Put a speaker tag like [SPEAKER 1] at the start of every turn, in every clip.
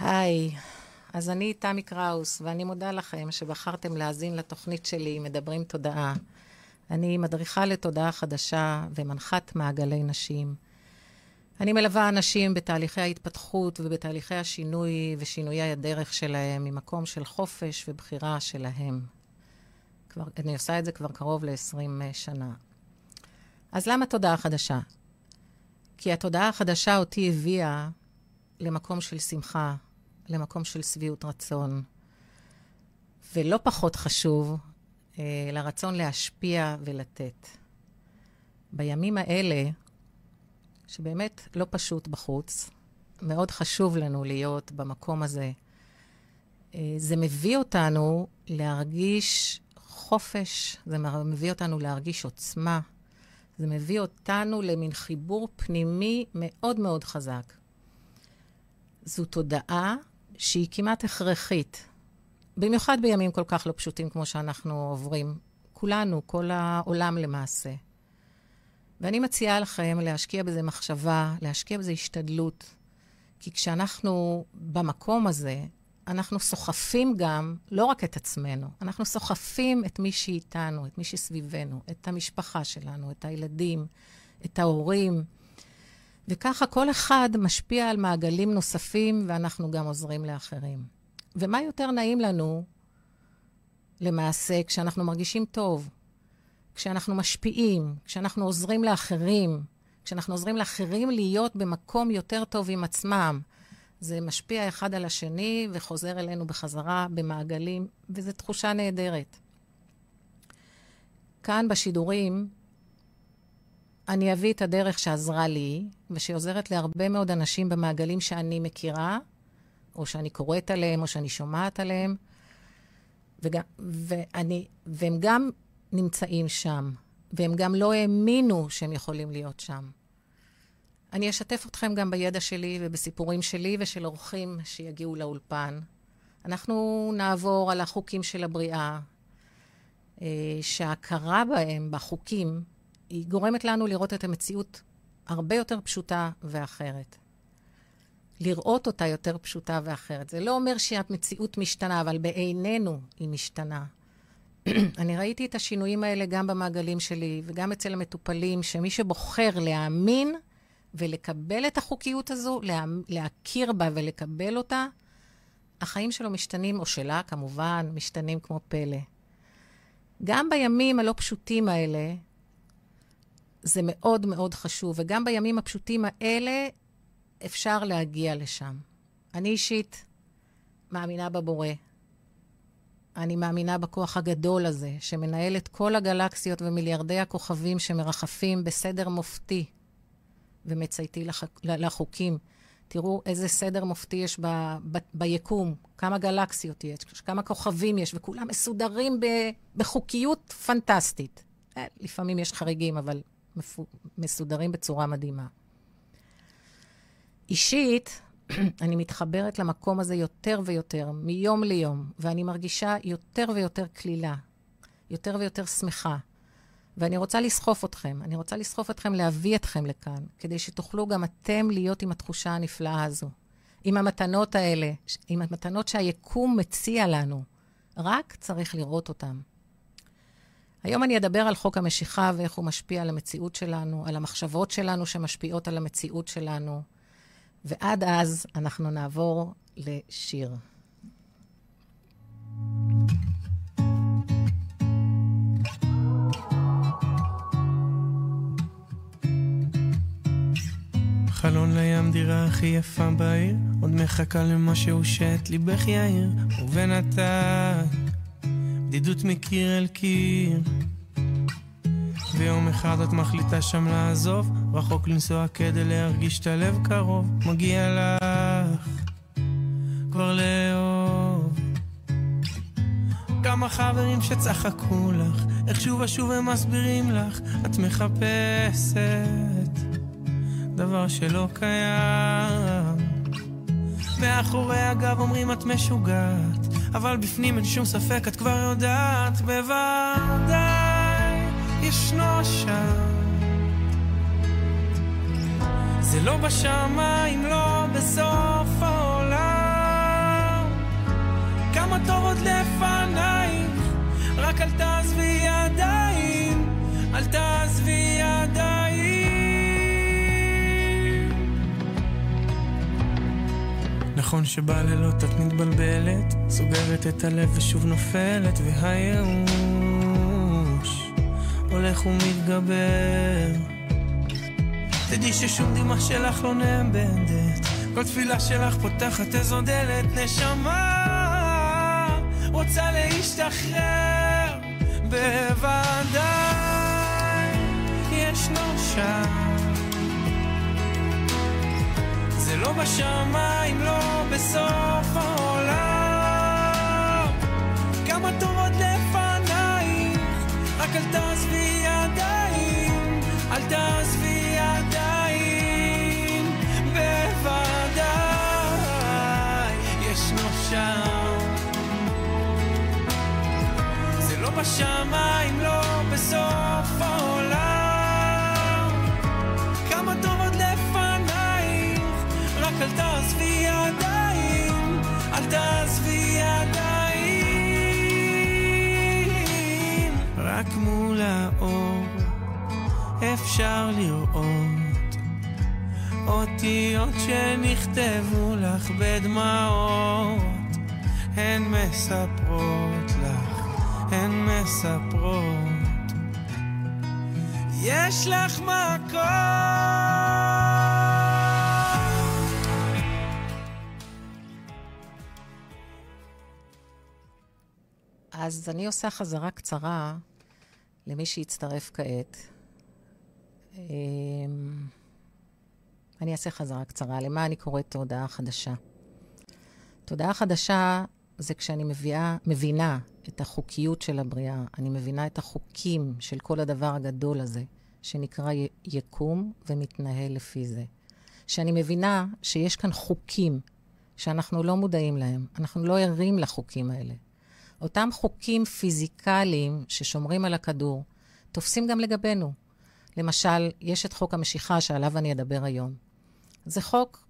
[SPEAKER 1] היי, אז אני תמי קראוס, ואני מודה לכם שבחרתם להאזין לתוכנית שלי, מדברים תודעה. אני מדריכה לתודעה חדשה ומנחת מעגלי נשים. אני מלווה אנשים בתהליכי ההתפתחות ובתהליכי השינוי ושינויי הדרך שלהם ממקום של חופש ובחירה שלהם. כבר, אני עושה את זה כבר קרוב ל-20 שנה. אז למה תודעה חדשה? כי התודעה החדשה אותי הביאה למקום של שמחה, למקום של שביעות רצון. ולא פחות חשוב, אה, לרצון להשפיע ולתת. בימים האלה, שבאמת לא פשוט בחוץ, מאוד חשוב לנו להיות במקום הזה. אה, זה מביא אותנו להרגיש חופש, זה מביא אותנו להרגיש עוצמה, זה מביא אותנו למין חיבור פנימי מאוד מאוד חזק. זו תודעה שהיא כמעט הכרחית, במיוחד בימים כל כך לא פשוטים כמו שאנחנו עוברים. כולנו, כל העולם למעשה. ואני מציעה לכם להשקיע בזה מחשבה, להשקיע בזה השתדלות, כי כשאנחנו במקום הזה, אנחנו סוחפים גם לא רק את עצמנו, אנחנו סוחפים את מי שאיתנו, את מי שסביבנו, את המשפחה שלנו, את הילדים, את ההורים. וככה כל אחד משפיע על מעגלים נוספים, ואנחנו גם עוזרים לאחרים. ומה יותר נעים לנו, למעשה, כשאנחנו מרגישים טוב, כשאנחנו משפיעים, כשאנחנו עוזרים לאחרים, כשאנחנו עוזרים לאחרים להיות במקום יותר טוב עם עצמם. זה משפיע אחד על השני וחוזר אלינו בחזרה במעגלים, וזו תחושה נהדרת. כאן בשידורים, אני אביא את הדרך שעזרה לי, ושעוזרת להרבה מאוד אנשים במעגלים שאני מכירה, או שאני קוראת עליהם, או שאני שומעת עליהם, וגם, ואני, והם גם נמצאים שם, והם גם לא האמינו שהם יכולים להיות שם. אני אשתף אתכם גם בידע שלי ובסיפורים שלי ושל אורחים שיגיעו לאולפן. אנחנו נעבור על החוקים של הבריאה, אה, שההכרה בהם, בחוקים, היא גורמת לנו לראות את המציאות הרבה יותר פשוטה ואחרת. לראות אותה יותר פשוטה ואחרת. זה לא אומר שהמציאות משתנה, אבל בעינינו היא משתנה. אני ראיתי את השינויים האלה גם במעגלים שלי וגם אצל המטופלים, שמי שבוחר להאמין ולקבל את החוקיות הזו, לה, להכיר בה ולקבל אותה, החיים שלו משתנים, או שלה כמובן, משתנים כמו פלא. גם בימים הלא פשוטים האלה, זה מאוד מאוד חשוב, וגם בימים הפשוטים האלה אפשר להגיע לשם. אני אישית מאמינה בבורא. אני מאמינה בכוח הגדול הזה, שמנהל את כל הגלקסיות ומיליארדי הכוכבים שמרחפים בסדר מופתי ומצייתי לח... לחוקים. תראו איזה סדר מופתי יש ב... ב... ביקום, כמה גלקסיות יש, כמה כוכבים יש, וכולם מסודרים ב... בחוקיות פנטסטית. אה, לפעמים יש חריגים, אבל. מסודרים בצורה מדהימה. אישית, אני מתחברת למקום הזה יותר ויותר, מיום ליום, ואני מרגישה יותר ויותר כלילה, יותר ויותר שמחה. ואני רוצה לסחוף אתכם, אני רוצה לסחוף אתכם, להביא אתכם לכאן, כדי שתוכלו גם אתם להיות עם התחושה הנפלאה הזו. עם המתנות האלה, עם המתנות שהיקום מציע לנו. רק צריך לראות אותן. היום אני אדבר על חוק המשיכה ואיך הוא משפיע על המציאות שלנו, על המחשבות שלנו שמשפיעות על המציאות שלנו. ועד אז אנחנו נעבור לשיר.
[SPEAKER 2] חלון לים דירה הכי יפה בעיר, עוד מחכה למשהו שאת ליבך יאיר, ובינתיים בדידות מקיר אל קיר. ויום אחד את מחליטה שם לעזוב, רחוק לנסוע כדי להרגיש את הלב קרוב, מגיע לך כבר לאהוב. כמה חברים שצחקו לך, איך שוב ושוב הם מסבירים לך, את מחפשת דבר שלא קיים. מאחורי הגב אומרים את משוגעת, אבל בפנים אין שום ספק, את כבר יודעת בוודאי, ישנו שם. זה לא בשמיים, לא בסוף העולם. כמה טוב עוד לפנייך, רק אל תעזבי ידיים, אל תעזבי ידיים. נכון שבלילות את מתבלבלת, סוגרת את הלב ושוב נופלת, והייאוש הולך ומתגבר. תדעי ששום דמעה שלך לא נאבדת, כל תפילה שלך פותחת איזו דלת, נשמה רוצה להשתחרר, בוודאי ישנו שם. לא בשמיים, לא בסוף העולם. כמה טובות לפנייך, רק אל תעזבי ידיים, אל תעזבי ידיים, בוודאי ישנו שם. זה לא בשמיים, לא בסוף העולם. אפשר לראות אותיות שנכתבו לך בדמעות, הן מספרות לך, הן מספרות. יש לך מקום.
[SPEAKER 1] אז אני עושה חזרה קצרה למי שיצטרף כעת. אמ, אני אעשה חזרה קצרה. למה אני קוראת תודעה חדשה? תודעה חדשה זה כשאני מביאה, מבינה את החוקיות של הבריאה, אני מבינה את החוקים של כל הדבר הגדול הזה, שנקרא י- יקום ומתנהל לפי זה. שאני מבינה שיש כאן חוקים שאנחנו לא מודעים להם, אנחנו לא ערים לחוקים האלה. אותם חוקים פיזיקליים ששומרים על הכדור, תופסים גם לגבינו. למשל, יש את חוק המשיכה שעליו אני אדבר היום. זה חוק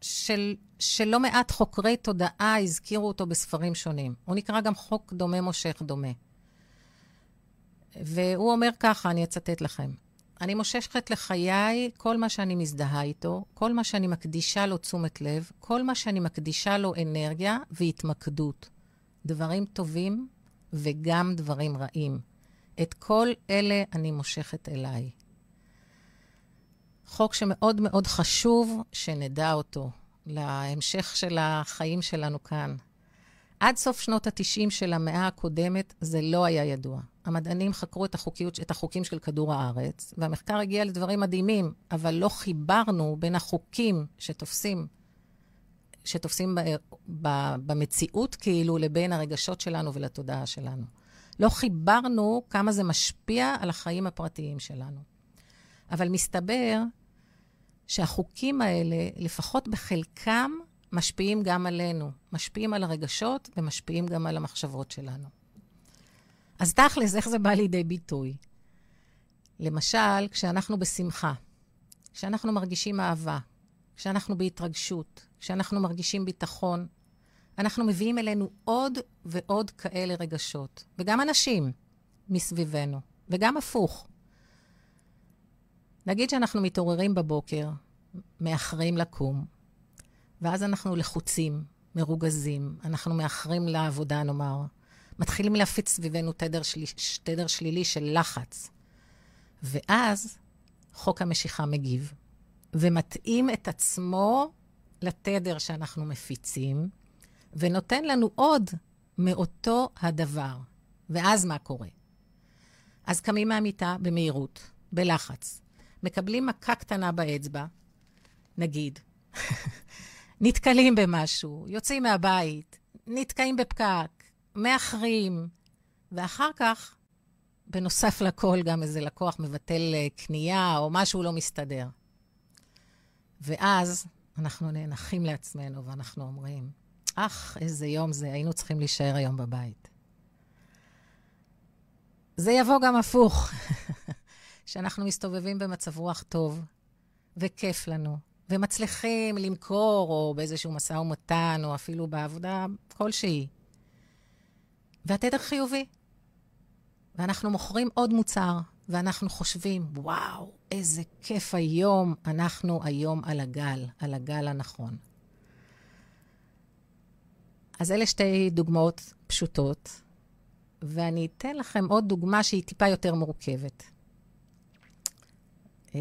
[SPEAKER 1] של, שלא מעט חוקרי תודעה הזכירו אותו בספרים שונים. הוא נקרא גם חוק דומה מושך דומה. והוא אומר ככה, אני אצטט לכם. אני מושכת לחיי כל מה שאני מזדהה איתו, כל מה שאני מקדישה לו תשומת לב, כל מה שאני מקדישה לו אנרגיה והתמקדות. דברים טובים וגם דברים רעים. את כל אלה אני מושכת אליי. חוק שמאוד מאוד חשוב שנדע אותו להמשך של החיים שלנו כאן. עד סוף שנות ה-90 של המאה הקודמת זה לא היה ידוע. המדענים חקרו את, החוקיות, את החוקים של כדור הארץ, והמחקר הגיע לדברים מדהימים, אבל לא חיברנו בין החוקים שתופסים, שתופסים ב, ב, במציאות כאילו לבין הרגשות שלנו ולתודעה שלנו. לא חיברנו כמה זה משפיע על החיים הפרטיים שלנו. אבל מסתבר שהחוקים האלה, לפחות בחלקם, משפיעים גם עלינו. משפיעים על הרגשות ומשפיעים גם על המחשבות שלנו. אז תכלס, איך זה בא לידי ביטוי? למשל, כשאנחנו בשמחה, כשאנחנו מרגישים אהבה, כשאנחנו בהתרגשות, כשאנחנו מרגישים ביטחון, אנחנו מביאים אלינו עוד ועוד כאלה רגשות, וגם אנשים מסביבנו, וגם הפוך. נגיד שאנחנו מתעוררים בבוקר, מאחרים לקום, ואז אנחנו לחוצים, מרוגזים, אנחנו מאחרים לעבודה, נאמר. מתחילים להפיץ סביבנו תדר, שלי, תדר שלילי של לחץ. ואז חוק המשיכה מגיב, ומתאים את עצמו לתדר שאנחנו מפיצים, ונותן לנו עוד מאותו הדבר. ואז מה קורה? אז קמים מהמיטה במהירות, בלחץ. מקבלים מכה קטנה באצבע, נגיד. נתקלים במשהו, יוצאים מהבית, נתקעים בפקק, מאחרים, ואחר כך, בנוסף לכל, גם איזה לקוח מבטל קנייה או משהו לא מסתדר. ואז אנחנו נאנחים לעצמנו ואנחנו אומרים, אך, איזה יום זה, היינו צריכים להישאר היום בבית. זה יבוא גם הפוך, שאנחנו מסתובבים במצב רוח טוב, וכיף לנו, ומצליחים למכור, או באיזשהו משא ומתן, או אפילו בעבודה כלשהי. והתדר חיובי. ואנחנו מוכרים עוד מוצר, ואנחנו חושבים, וואו, איזה כיף היום, אנחנו היום על הגל, על הגל הנכון. אז אלה שתי דוגמאות פשוטות, ואני אתן לכם עוד דוגמה שהיא טיפה יותר מורכבת. אמ,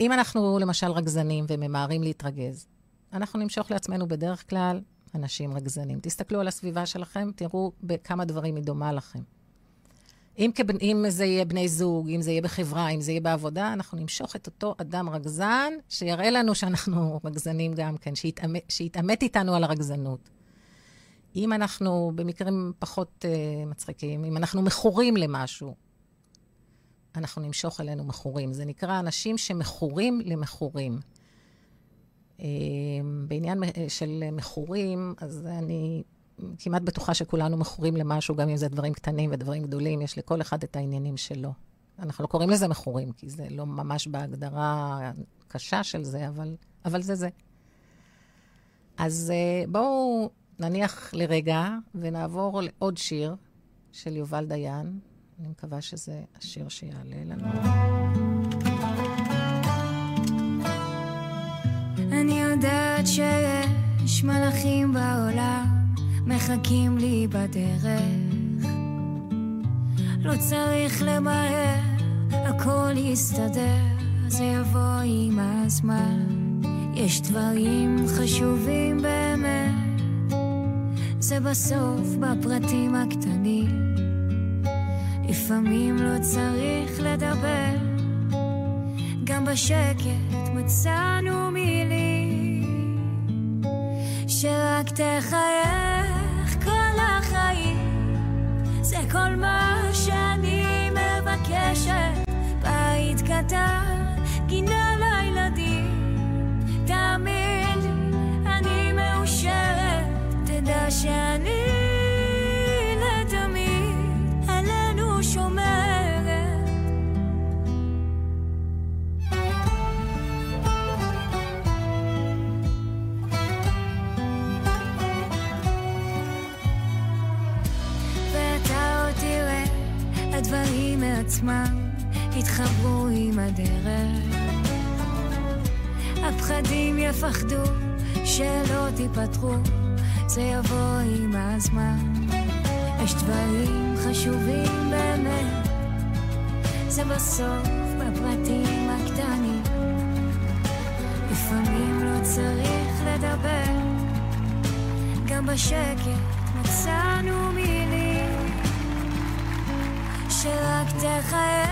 [SPEAKER 1] אם אנחנו למשל רגזנים וממהרים להתרגז, אנחנו נמשוך לעצמנו בדרך כלל אנשים רגזנים. תסתכלו על הסביבה שלכם, תראו בכמה דברים היא דומה לכם. אם, כבנ... אם זה יהיה בני זוג, אם זה יהיה בחברה, אם זה יהיה בעבודה, אנחנו נמשוך את אותו אדם רגזן, שיראה לנו שאנחנו רגזנים גם כן, שיתעמת, איתנו על הרגזנות. אם אנחנו, במקרים פחות uh, מצחיקים, אם אנחנו מכורים למשהו, אנחנו נמשוך אלינו מכורים. זה נקרא אנשים שמכורים למכורים. Uh, בעניין של מכורים, אז אני כמעט בטוחה שכולנו מכורים למשהו, גם אם זה דברים קטנים ודברים גדולים, יש לכל אחד את העניינים שלו. אנחנו לא קוראים לזה מכורים, כי זה לא ממש בהגדרה קשה של זה, אבל, אבל זה זה. אז uh, בואו נניח לרגע ונעבור לעוד שיר של יובל דיין. אני מקווה שזה השיר שיעלה לנו.
[SPEAKER 3] אני יודעת שיש מלאכים בעולם מחכים לי בדרך. לא צריך למהר, הכל יסתדר, זה יבוא עם הזמן. יש דברים חשובים באמת, זה בסוף בפרטים הקטנים. לפעמים לא צריך לדבר, גם בשקט מצאנו מילים שרק תחייך. זה כל מה שאני מבקשת, בית קטן, עצמם יתחברו עם הדרך. הפחדים יפחדו שלא תיפתחו, זה יבוא עם הזמן. יש דברים חשובים באמת, זה בסוף בפרטים הקטנים. לפעמים לא צריך לדבר, גם בשקט מצאנו מילים. שרק תחייך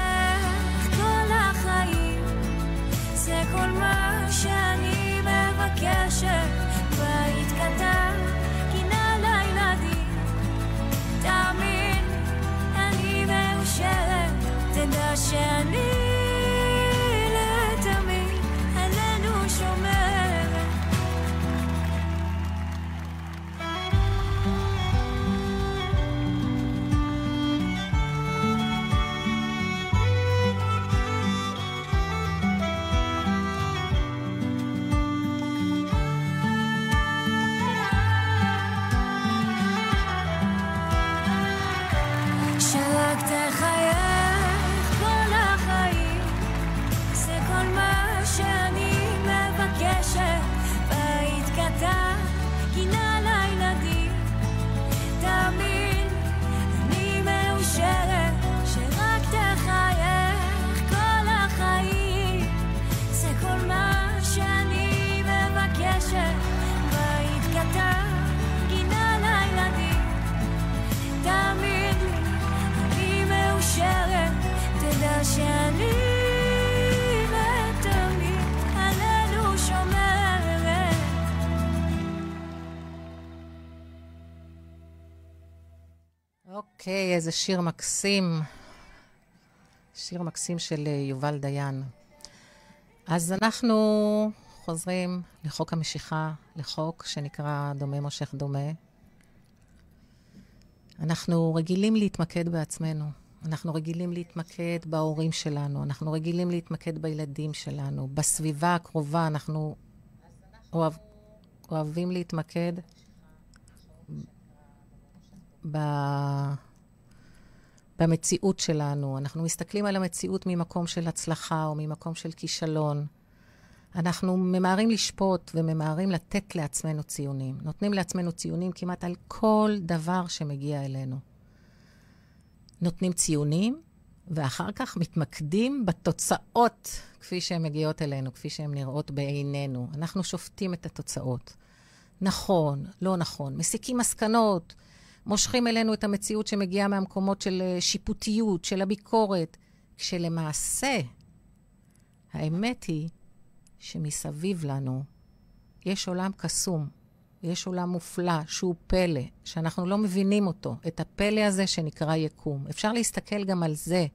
[SPEAKER 1] אוקיי, איזה שיר מקסים. שיר מקסים של אה, יובל דיין. אז אנחנו חוזרים לחוק המשיכה, לחוק שנקרא דומה מושך דומה. אנחנו רגילים להתמקד בעצמנו. אנחנו רגילים להתמקד בהורים שלנו, אנחנו רגילים להתמקד בילדים שלנו, בסביבה הקרובה, אנחנו אוהב, אוהבים להתמקד ב... במציאות שלנו. אנחנו מסתכלים על המציאות ממקום של הצלחה או ממקום של כישלון. אנחנו ממהרים לשפוט וממהרים לתת לעצמנו ציונים. נותנים לעצמנו ציונים כמעט על כל דבר שמגיע אלינו. נותנים ציונים, ואחר כך מתמקדים בתוצאות כפי שהן מגיעות אלינו, כפי שהן נראות בעינינו. אנחנו שופטים את התוצאות. נכון, לא נכון, מסיקים מסקנות, מושכים אלינו את המציאות שמגיעה מהמקומות של אה, שיפוטיות, של הביקורת, כשלמעשה, האמת היא שמסביב לנו יש עולם קסום, יש עולם מופלא שהוא פלא, שאנחנו לא מבינים אותו, את הפלא הזה שנקרא יקום. אפשר להסתכל גם על זה,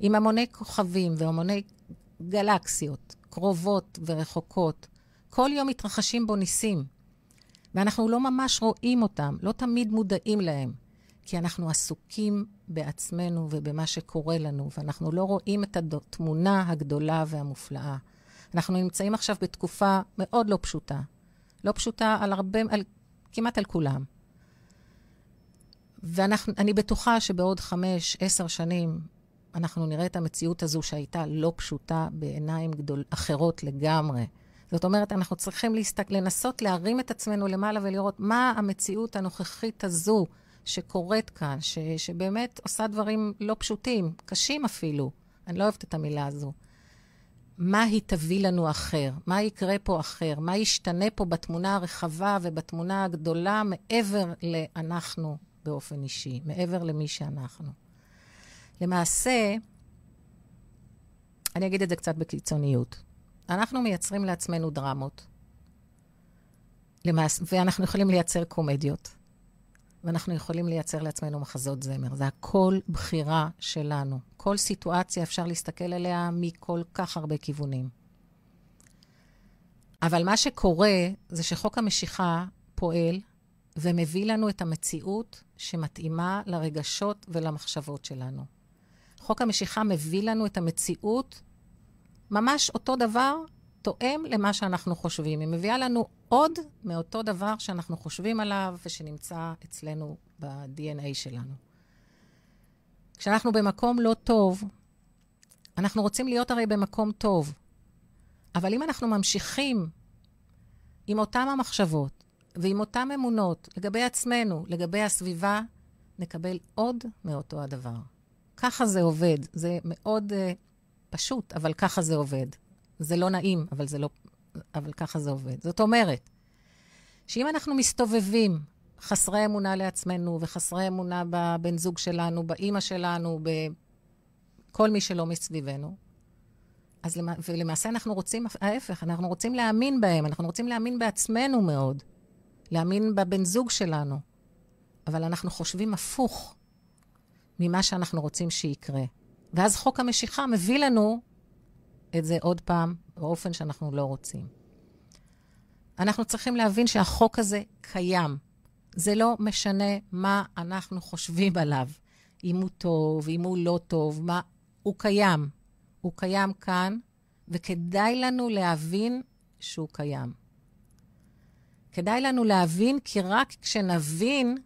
[SPEAKER 1] עם המוני כוכבים והמוני גלקסיות, קרובות ורחוקות. כל יום מתרחשים בו ניסים, ואנחנו לא ממש רואים אותם, לא תמיד מודעים להם, כי אנחנו עסוקים בעצמנו ובמה שקורה לנו, ואנחנו לא רואים את התמונה הגדולה והמופלאה. אנחנו נמצאים עכשיו בתקופה מאוד לא פשוטה. לא פשוטה על הרבה, על, כמעט על כולם. ואני בטוחה שבעוד חמש, עשר שנים, אנחנו נראה את המציאות הזו שהייתה לא פשוטה בעיניים גדול, אחרות לגמרי. זאת אומרת, אנחנו צריכים להסתק, לנסות להרים את עצמנו למעלה ולראות מה המציאות הנוכחית הזו שקורית כאן, ש, שבאמת עושה דברים לא פשוטים, קשים אפילו. אני לא אוהבת את המילה הזו. מה היא תביא לנו אחר? מה יקרה פה אחר? מה ישתנה פה בתמונה הרחבה ובתמונה הגדולה מעבר לאנחנו באופן אישי, מעבר למי שאנחנו? למעשה, אני אגיד את זה קצת בקיצוניות. אנחנו מייצרים לעצמנו דרמות, למעש... ואנחנו יכולים לייצר קומדיות, ואנחנו יכולים לייצר לעצמנו מחזות זמר. זה הכל בחירה שלנו. כל סיטואציה אפשר להסתכל עליה מכל כך הרבה כיוונים. אבל מה שקורה זה שחוק המשיכה פועל ומביא לנו את המציאות שמתאימה לרגשות ולמחשבות שלנו. חוק המשיכה מביא לנו את המציאות ממש אותו דבר, תואם למה שאנחנו חושבים. היא מביאה לנו עוד מאותו דבר שאנחנו חושבים עליו ושנמצא אצלנו ב-DNA שלנו. כשאנחנו במקום לא טוב, אנחנו רוצים להיות הרי במקום טוב. אבל אם אנחנו ממשיכים עם אותן המחשבות ועם אותן אמונות לגבי עצמנו, לגבי הסביבה, נקבל עוד מאותו הדבר. ככה זה עובד. זה מאוד uh, פשוט, אבל ככה זה עובד. זה לא נעים, אבל, זה לא, אבל ככה זה עובד. זאת אומרת, שאם אנחנו מסתובבים חסרי אמונה לעצמנו וחסרי אמונה בבן זוג שלנו, באימא שלנו, בכל מי שלא מסביבנו, אז למע... ולמעשה אנחנו רוצים, ההפך, אנחנו רוצים להאמין בהם, אנחנו רוצים להאמין בעצמנו מאוד, להאמין בבן זוג שלנו, אבל אנחנו חושבים הפוך ממה שאנחנו רוצים שיקרה. ואז חוק המשיכה מביא לנו את זה עוד פעם באופן שאנחנו לא רוצים. אנחנו צריכים להבין שהחוק הזה קיים. זה לא משנה מה אנחנו חושבים עליו, אם הוא טוב, אם הוא לא טוב, מה... הוא קיים. הוא קיים כאן, וכדאי לנו להבין שהוא קיים. כדאי לנו להבין, כי רק כשנבין,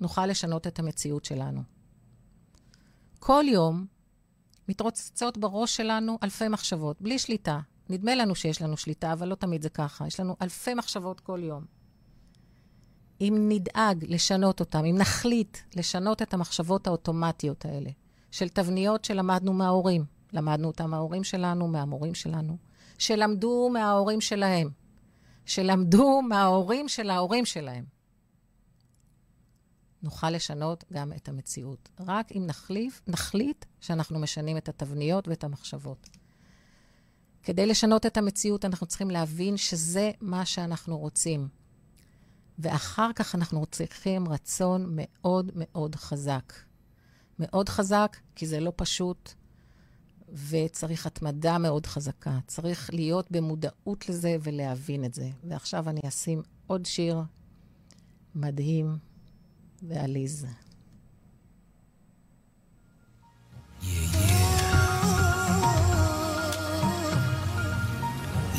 [SPEAKER 1] נוכל לשנות את המציאות שלנו. כל יום מתרוצצות בראש שלנו אלפי מחשבות, בלי שליטה. נדמה לנו שיש לנו שליטה, אבל לא תמיד זה ככה. יש לנו אלפי מחשבות כל יום. אם נדאג לשנות אותם, אם נחליט לשנות את המחשבות האוטומטיות האלה, של תבניות שלמדנו מההורים, למדנו אותם מההורים שלנו, מהמורים שלנו, שלמדו מההורים שלהם, שלמדו מההורים של ההורים שלהם. נוכל לשנות גם את המציאות. רק אם נחליף, נחליט שאנחנו משנים את התבניות ואת המחשבות. כדי לשנות את המציאות, אנחנו צריכים להבין שזה מה שאנחנו רוצים. ואחר כך אנחנו צריכים רצון מאוד מאוד חזק. מאוד חזק, כי זה לא פשוט, וצריך התמדה מאוד חזקה. צריך להיות במודעות לזה ולהבין את זה. ועכשיו אני אשים עוד שיר מדהים ועליז. Yeah, yeah.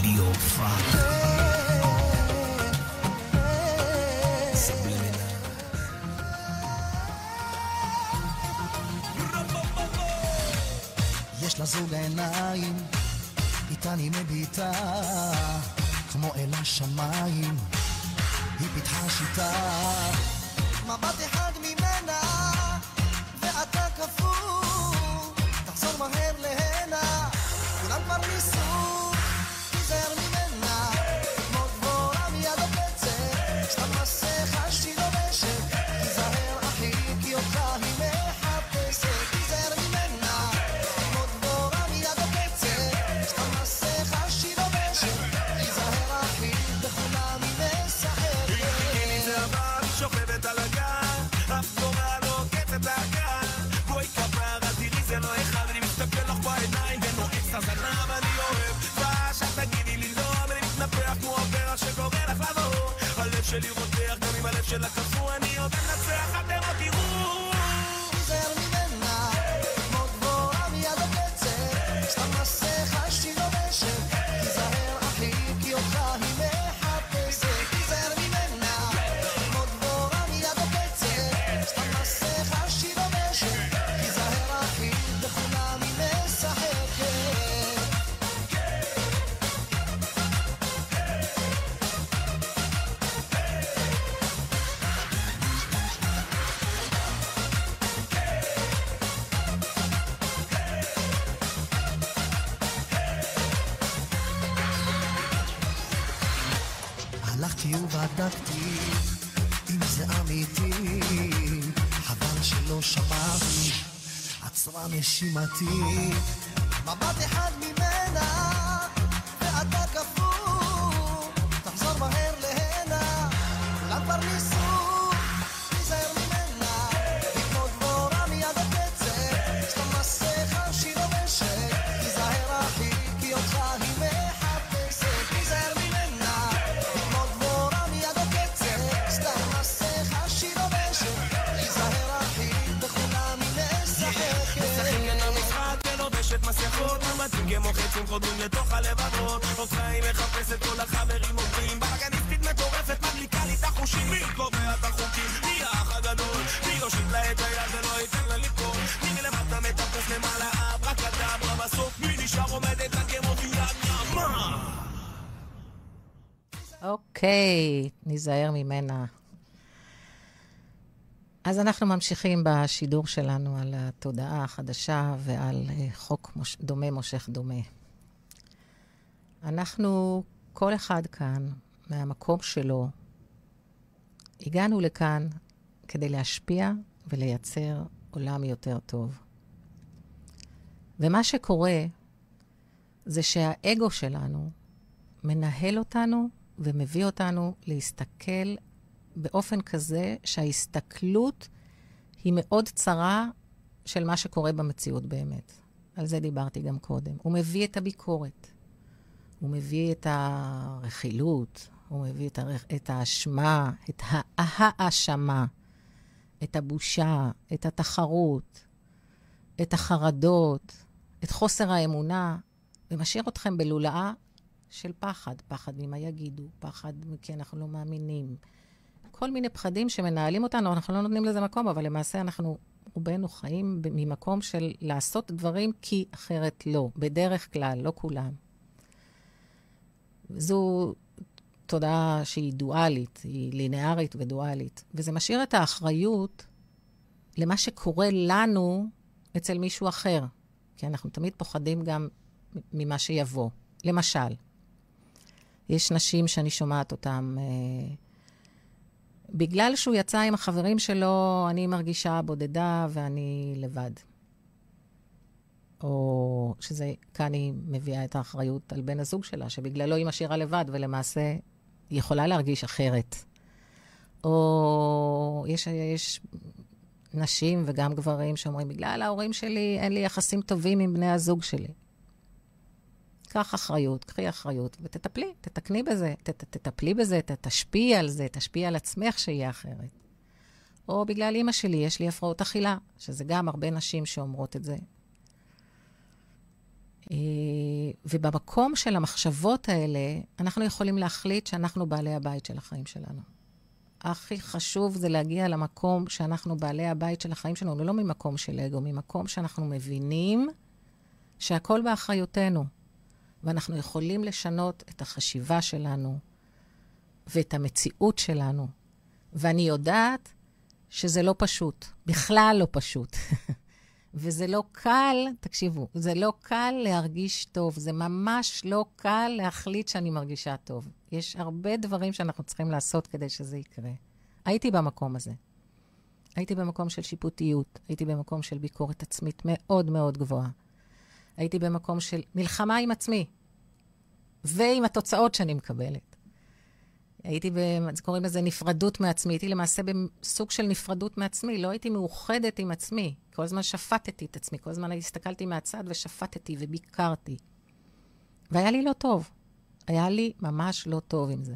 [SPEAKER 1] Leo Frank.
[SPEAKER 4] זוג העיניים, איתן היא מביטה, כמו אל השמיים, היא פיתחה שיטה. מבט אחד ממנה,
[SPEAKER 2] הלב שלה קפוא, אני עוד אנצח, אתם עוד תראו.
[SPEAKER 4] 始末 כמו
[SPEAKER 2] חצים חודרים לתוך הלבבות היא מחפשת כל החברים עובדים בלאגניסטית מטורפת מדליקה לי את החושים מי קובע את החוקים? מי האח הגדול? מי יושיט לה את היד ולא ייתן לה ליפול? מי מלמטה מטפס למעלה אברקדברה בסוף מי נשאר עומדת לה כמו ביד נעמה?
[SPEAKER 1] אוקיי, ניזהר ממנה. אז אנחנו ממשיכים בשידור שלנו על התודעה החדשה ועל אה, חוק מוש... דומה מושך דומה. אנחנו, כל אחד כאן, מהמקום שלו, הגענו לכאן כדי להשפיע ולייצר עולם יותר טוב. ומה שקורה זה שהאגו שלנו מנהל אותנו ומביא אותנו להסתכל באופן כזה שההסתכלות היא מאוד צרה של מה שקורה במציאות באמת. על זה דיברתי גם קודם. הוא מביא את הביקורת, הוא מביא את הרכילות, הוא מביא את, הרכ... את האשמה, את ההאשמה, את הבושה, את התחרות, את החרדות, את חוסר האמונה, ומשאיר אתכם בלולאה של פחד. פחד ממה יגידו, פחד כי אנחנו לא מאמינים. כל מיני פחדים שמנהלים אותנו, אנחנו לא נותנים לזה מקום, אבל למעשה אנחנו, רובנו חיים ממקום של לעשות דברים כי אחרת לא. בדרך כלל, לא כולם. זו תודעה שהיא דואלית, היא לינארית ודואלית. וזה משאיר את האחריות למה שקורה לנו אצל מישהו אחר. כי אנחנו תמיד פוחדים גם ממה שיבוא. למשל, יש נשים שאני שומעת אותן, אה, בגלל שהוא יצא עם החברים שלו, אני מרגישה בודדה ואני לבד. או שזה, כאן היא מביאה את האחריות על בן הזוג שלה, שבגללו היא משאירה לבד, ולמעשה היא יכולה להרגיש אחרת. או יש, יש נשים וגם גברים שאומרים, בגלל ההורים שלי אין לי יחסים טובים עם בני הזוג שלי. קח אחריות, קחי אחריות, ותטפלי, תתקני בזה, ת, ת, תטפלי בזה, ת, תשפיעי על זה, תשפיעי על עצמך שיהיה אחרת. או בגלל אימא שלי, יש לי הפרעות אכילה, שזה גם הרבה נשים שאומרות את זה. אה, ובמקום של המחשבות האלה, אנחנו יכולים להחליט שאנחנו בעלי הבית של החיים שלנו. הכי חשוב זה להגיע למקום שאנחנו בעלי הבית של החיים שלנו, לא ממקום של אגו, ממקום שאנחנו מבינים שהכל באחריותנו, ואנחנו יכולים לשנות את החשיבה שלנו ואת המציאות שלנו. ואני יודעת שזה לא פשוט, בכלל לא פשוט. וזה לא קל, תקשיבו, זה לא קל להרגיש טוב, זה ממש לא קל להחליט שאני מרגישה טוב. יש הרבה דברים שאנחנו צריכים לעשות כדי שזה יקרה. הייתי במקום הזה. הייתי במקום של שיפוטיות, הייתי במקום של ביקורת עצמית מאוד מאוד גבוהה. הייתי במקום של מלחמה עם עצמי, ועם התוצאות שאני מקבלת. הייתי, ב, קוראים לזה נפרדות מעצמי. הייתי למעשה בסוג של נפרדות מעצמי. לא הייתי מאוחדת עם עצמי. כל הזמן שפטתי את עצמי, כל הזמן הסתכלתי מהצד ושפטתי וביקרתי. והיה לי לא טוב. היה לי ממש לא טוב עם זה.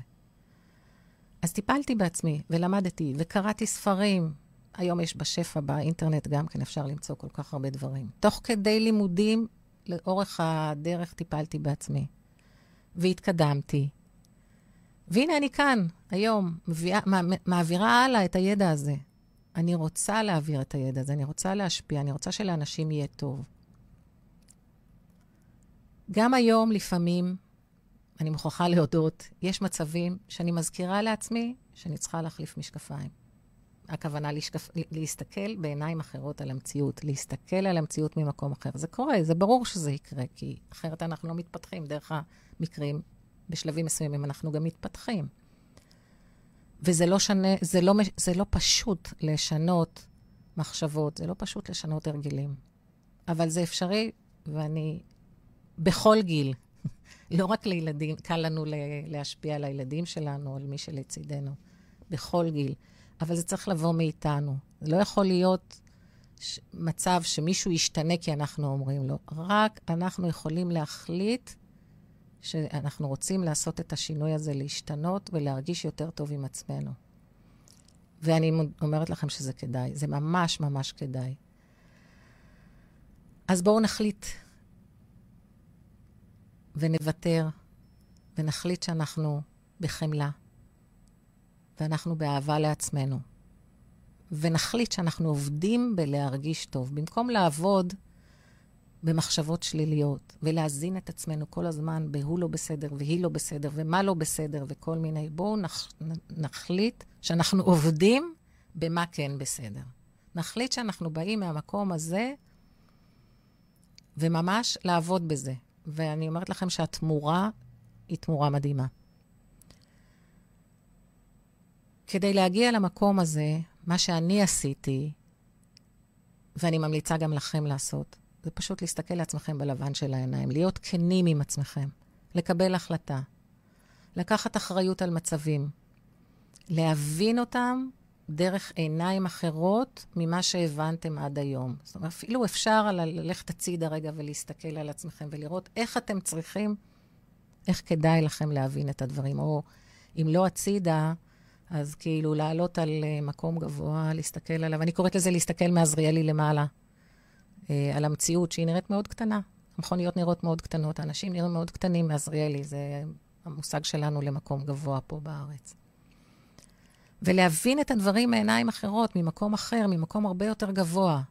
[SPEAKER 1] אז טיפלתי בעצמי, ולמדתי, וקראתי ספרים. היום יש בשפע באינטרנט גם כן, אפשר למצוא כל כך הרבה דברים. תוך כדי לימודים, לאורך הדרך טיפלתי בעצמי. והתקדמתי. והנה אני כאן, היום, מביאה, מעבירה הלאה את הידע הזה. אני רוצה להעביר את הידע הזה, אני רוצה להשפיע, אני רוצה שלאנשים יהיה טוב. גם היום, לפעמים, אני מוכרחה להודות, יש מצבים שאני מזכירה לעצמי שאני צריכה להחליף משקפיים. הכוונה לשקפ... להסתכל בעיניים אחרות על המציאות, להסתכל על המציאות ממקום אחר. זה קורה, זה ברור שזה יקרה, כי אחרת אנחנו לא מתפתחים דרך המקרים. בשלבים מסוימים אנחנו גם מתפתחים. וזה לא, שנה, זה לא, זה לא פשוט לשנות מחשבות, זה לא פשוט לשנות הרגלים. אבל זה אפשרי, ואני בכל גיל, לא רק לילדים, קל לנו להשפיע על הילדים שלנו, על מי שלצידנו, בכל גיל. אבל זה צריך לבוא מאיתנו. זה לא יכול להיות ש- מצב שמישהו ישתנה כי אנחנו אומרים לו. רק אנחנו יכולים להחליט שאנחנו רוצים לעשות את השינוי הזה, להשתנות ולהרגיש יותר טוב עם עצמנו. ואני אומרת לכם שזה כדאי, זה ממש ממש כדאי. אז בואו נחליט ונוותר ונחליט שאנחנו בחמלה ואנחנו באהבה לעצמנו. ונחליט שאנחנו עובדים בלהרגיש טוב. במקום לעבוד במחשבות שליליות, ולהזין את עצמנו כל הזמן בהוא לא בסדר, והיא לא בסדר, ומה לא בסדר, וכל מיני. בואו נח, נחליט שאנחנו עובדים במה כן בסדר. נחליט שאנחנו באים מהמקום הזה, וממש לעבוד בזה. ואני אומרת לכם שהתמורה היא תמורה מדהימה. כדי להגיע למקום הזה, מה שאני עשיתי, ואני ממליצה גם לכם לעשות, זה פשוט להסתכל לעצמכם בלבן של העיניים, להיות כנים עם עצמכם, לקבל החלטה, לקחת אחריות על מצבים, להבין אותם דרך עיניים אחרות ממה שהבנתם עד היום. זאת אומרת, אפילו אפשר ללכת הצידה רגע ולהסתכל על עצמכם ולראות איך אתם צריכים, איך כדאי לכם להבין את הדברים. או אם לא הצידה, אז כאילו לעלות על אה, מקום גבוה, להסתכל עליו. אני קוראת לזה להסתכל מעזריאלי למעלה. אה, על המציאות שהיא נראית מאוד קטנה. המכוניות נראות מאוד קטנות, האנשים נראים מאוד קטנים מעזריאלי, זה המושג שלנו למקום גבוה פה בארץ. ולהבין את הדברים מעיניים אחרות, ממקום אחר, ממקום הרבה יותר גבוה.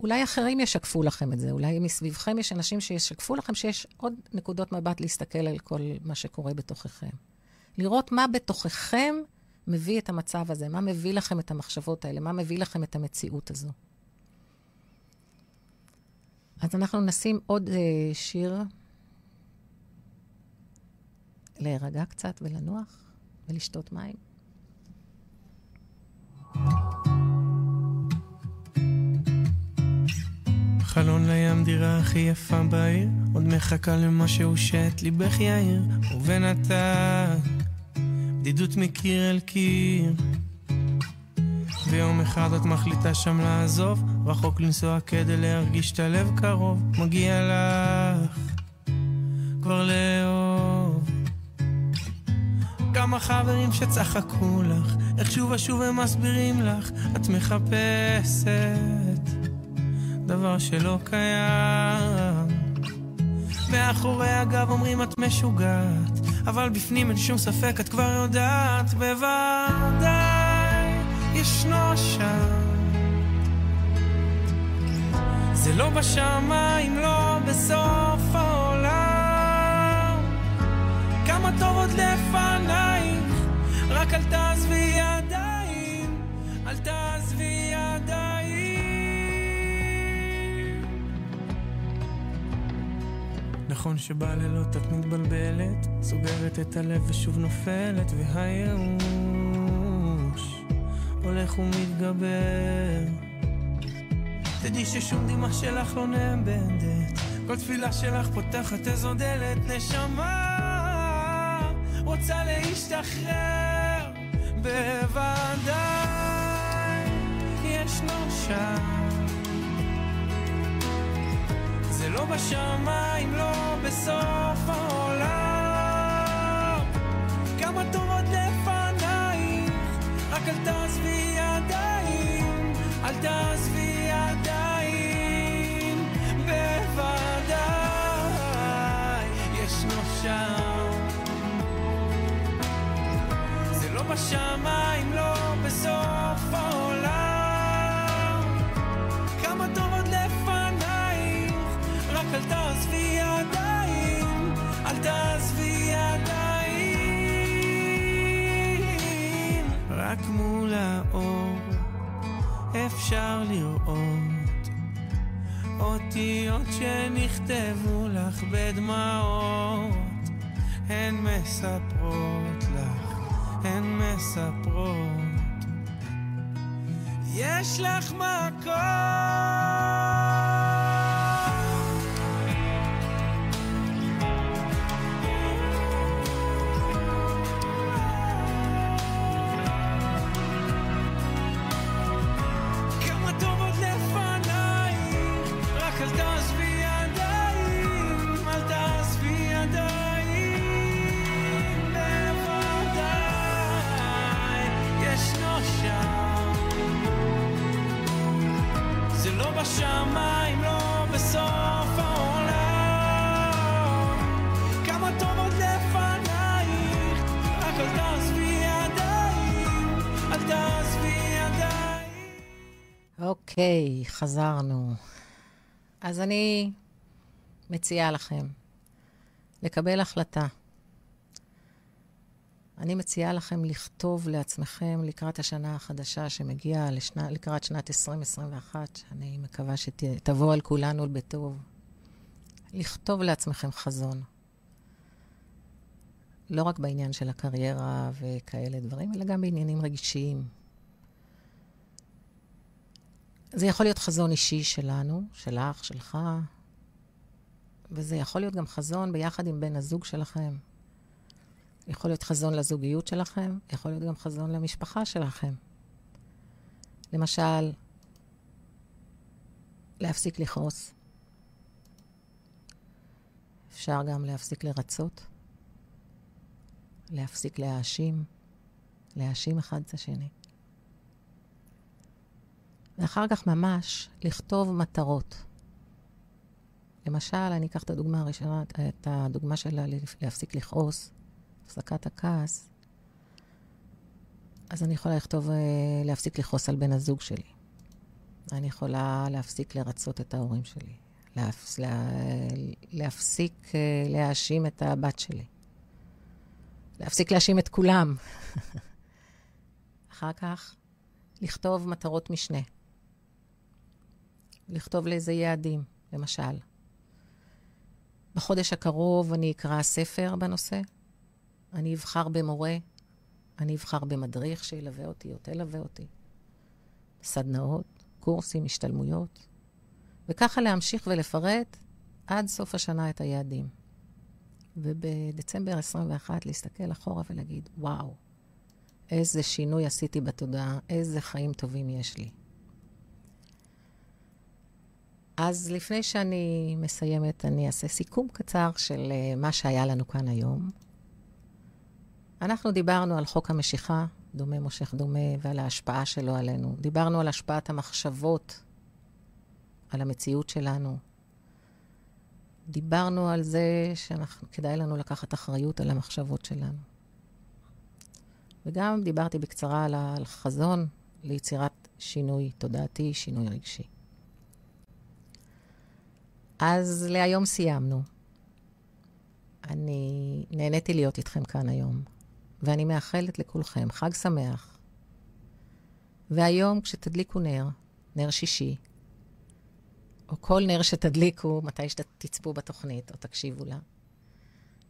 [SPEAKER 1] אולי אחרים ישקפו לכם את זה, אולי מסביבכם יש אנשים שישקפו לכם שיש עוד נקודות מבט להסתכל על כל מה שקורה בתוככם. לראות מה בתוככם מביא את המצב הזה, מה מביא לכם את המחשבות האלה, מה מביא לכם את המציאות הזו. אז אנחנו נשים עוד uh, שיר להירגע קצת ולנוח ולשתות מים.
[SPEAKER 2] חלון לים דירה הכי יפה בעיר, עוד מחכה למשהו שאת ליבך יאיר, ובינתיים בדידות מקיר אל קיר. ויום אחד את מחליטה שם לעזוב, רחוק לנסוע כדי להרגיש את הלב קרוב, מגיע לך כבר לאהוב. כמה חברים שצחקו לך, איך שוב ושוב הם מסבירים לך, את מחפשת דבר שלא קיים. מאחורי הגב אומרים את משוגעת, אבל בפנים אין שום ספק, את כבר יודעת בוודאי. ישנו שם. זה לא בשמיים, לא בסוף העולם. כמה טוב עוד לפנייך, רק אל תעזבי ידיים, נכון שבלילות את מתבלבלת, סוגרת את הלב ושוב נופלת, והייאוש הולך ומתגבר. תדעי ששום דמעה שלך לא נאבדת, כל תפילה שלך פותחת איזו דלת, נשמה רוצה להשתחרר, בוודאי ישנו שם. לא בשמיים, לא בסוף העולם. כמה טוב עוד לפנייך, רק אל תעזבי ידיים, אל תעזבי ידיים, בוודאי ישנו שם. זה לא בשמיים, לא בסוף העולם. תעזבי ידיים, אל תעזבי ידיים. רק מול האור אפשר לראות אותיות שנכתבו לך בדמעות, הן מספרות לך, הן מספרות. יש לך מקום.
[SPEAKER 1] אוקיי, חזרנו. אז אני מציעה לכם לקבל החלטה. אני מציעה לכם לכתוב לעצמכם לקראת השנה החדשה שמגיעה לשנה, לקראת שנת 2021, שאני מקווה שתבוא על כולנו בטוב. לכתוב לעצמכם חזון. לא רק בעניין של הקריירה וכאלה דברים, אלא גם בעניינים רגישיים. זה יכול להיות חזון אישי שלנו, שלך, שלך, וזה יכול להיות גם חזון ביחד עם בן הזוג שלכם. יכול להיות חזון לזוגיות שלכם, יכול להיות גם חזון למשפחה שלכם. למשל, להפסיק לכעוס. אפשר גם להפסיק לרצות, להפסיק להאשים, להאשים אחד את השני. ואחר כך ממש לכתוב מטרות. למשל, אני אקח את הדוגמה הראשונה, את הדוגמה של להפסיק לכעוס, הפסקת הכעס. אז אני יכולה לכתוב אה, להפסיק לכעוס על בן הזוג שלי. אני יכולה להפסיק לרצות את ההורים שלי. להפס, לה, להפסיק אה, להאשים את הבת שלי. להפסיק להאשים את כולם. אחר כך, לכתוב מטרות משנה. לכתוב לאיזה יעדים, למשל. בחודש הקרוב אני אקרא ספר בנושא, אני אבחר במורה, אני אבחר במדריך שילווה אותי או תלווה אותי. סדנאות, קורסים, השתלמויות, וככה להמשיך ולפרט עד סוף השנה את היעדים. ובדצמבר 21 להסתכל אחורה ולהגיד, וואו, איזה שינוי עשיתי בתודעה, איזה חיים טובים יש לי. אז לפני שאני מסיימת, אני אעשה סיכום קצר של uh, מה שהיה לנו כאן היום. אנחנו דיברנו על חוק המשיכה, דומה מושך דומה, ועל ההשפעה שלו עלינו. דיברנו על השפעת המחשבות על המציאות שלנו. דיברנו על זה שכדאי לנו לקחת אחריות על המחשבות שלנו. וגם דיברתי בקצרה על החזון ליצירת שינוי תודעתי, שינוי רגשי. אז להיום סיימנו. אני נהניתי להיות איתכם כאן היום, ואני מאחלת לכולכם חג שמח. והיום, כשתדליקו נר, נר שישי, או כל נר שתדליקו מתי שתצפו בתוכנית או תקשיבו לה,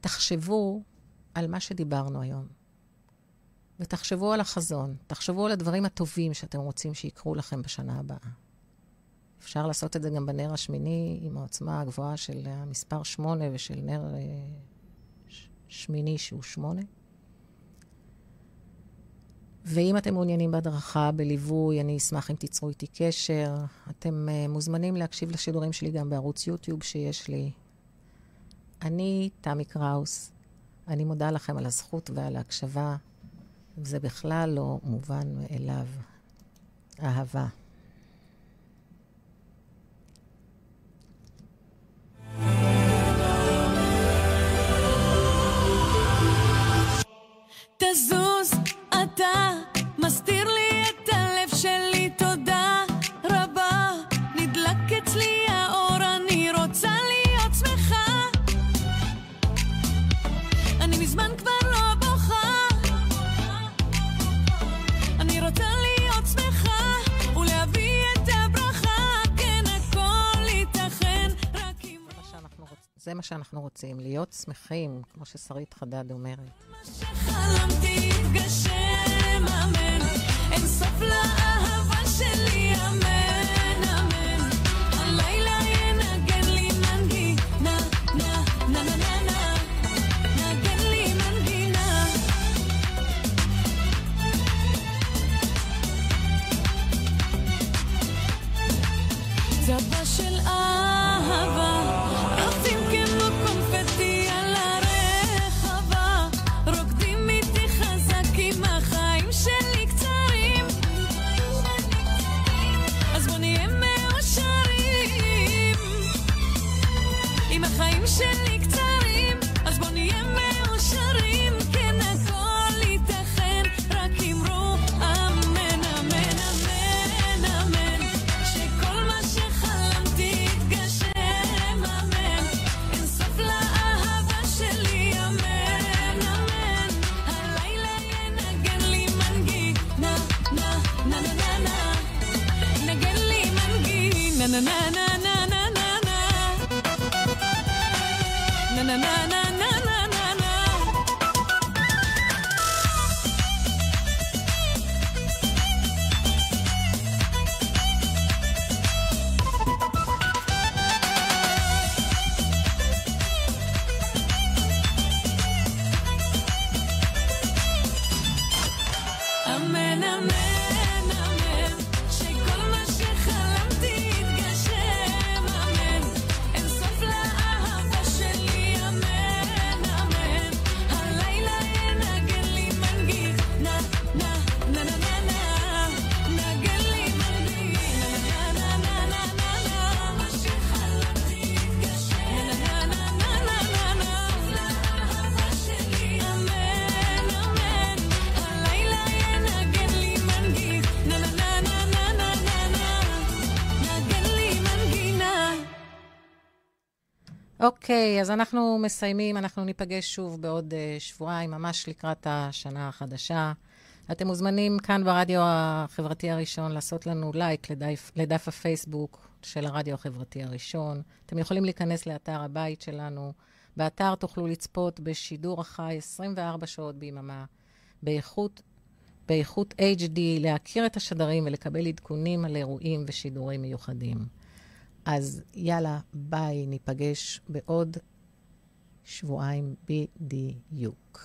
[SPEAKER 1] תחשבו על מה שדיברנו היום. ותחשבו על החזון, תחשבו על הדברים הטובים שאתם רוצים שיקרו לכם בשנה הבאה. אפשר לעשות את זה גם בנר השמיני עם העוצמה הגבוהה של המספר שמונה ושל נר אה, ש- שמיני שהוא שמונה. ואם אתם מעוניינים בהדרכה, בליווי, אני אשמח אם תיצרו איתי קשר. אתם uh, מוזמנים להקשיב לשידורים שלי גם בערוץ יוטיוב שיש לי. אני תמי קראוס. אני מודה לכם על הזכות ועל ההקשבה. זה בכלל לא מובן מאליו. אהבה.
[SPEAKER 3] תזוז, אתה מסתיר לי
[SPEAKER 1] זה מה שאנחנו רוצים, להיות שמחים, כמו ששרית חדד אומרת.
[SPEAKER 3] שחלמתי יתגשם, אמן. אין סוף לאהבה
[SPEAKER 1] אוקיי, אז אנחנו מסיימים, אנחנו ניפגש שוב בעוד uh, שבועיים, ממש לקראת השנה החדשה. אתם מוזמנים כאן ברדיו החברתי הראשון לעשות לנו לייק לדף, לדף הפייסבוק של הרדיו החברתי הראשון. אתם יכולים להיכנס לאתר הבית שלנו. באתר תוכלו לצפות בשידור החי 24 שעות ביממה, באיכות, באיכות HD, להכיר את השדרים ולקבל עדכונים על אירועים ושידורים מיוחדים. אז יאללה, ביי, ניפגש בעוד שבועיים בדיוק.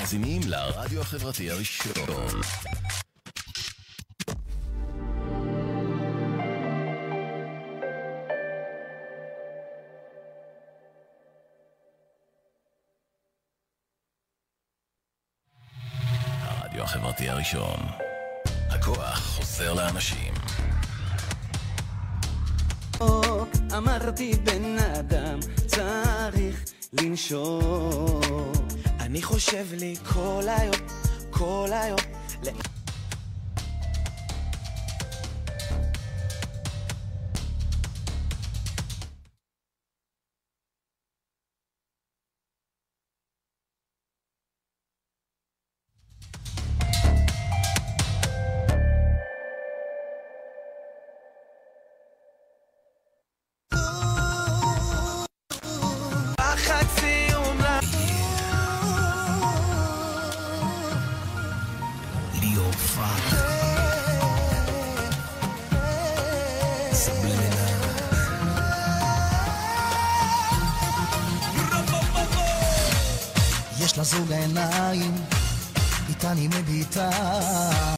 [SPEAKER 5] מאזינים לרדיו החברתי הראשון. הרדיו החברתי הראשון. הכוח חוזר לאנשים.
[SPEAKER 6] אמרתי בן אדם צריך לנשום
[SPEAKER 7] אני חושב לי כל היום, כל היום,
[SPEAKER 8] anime vita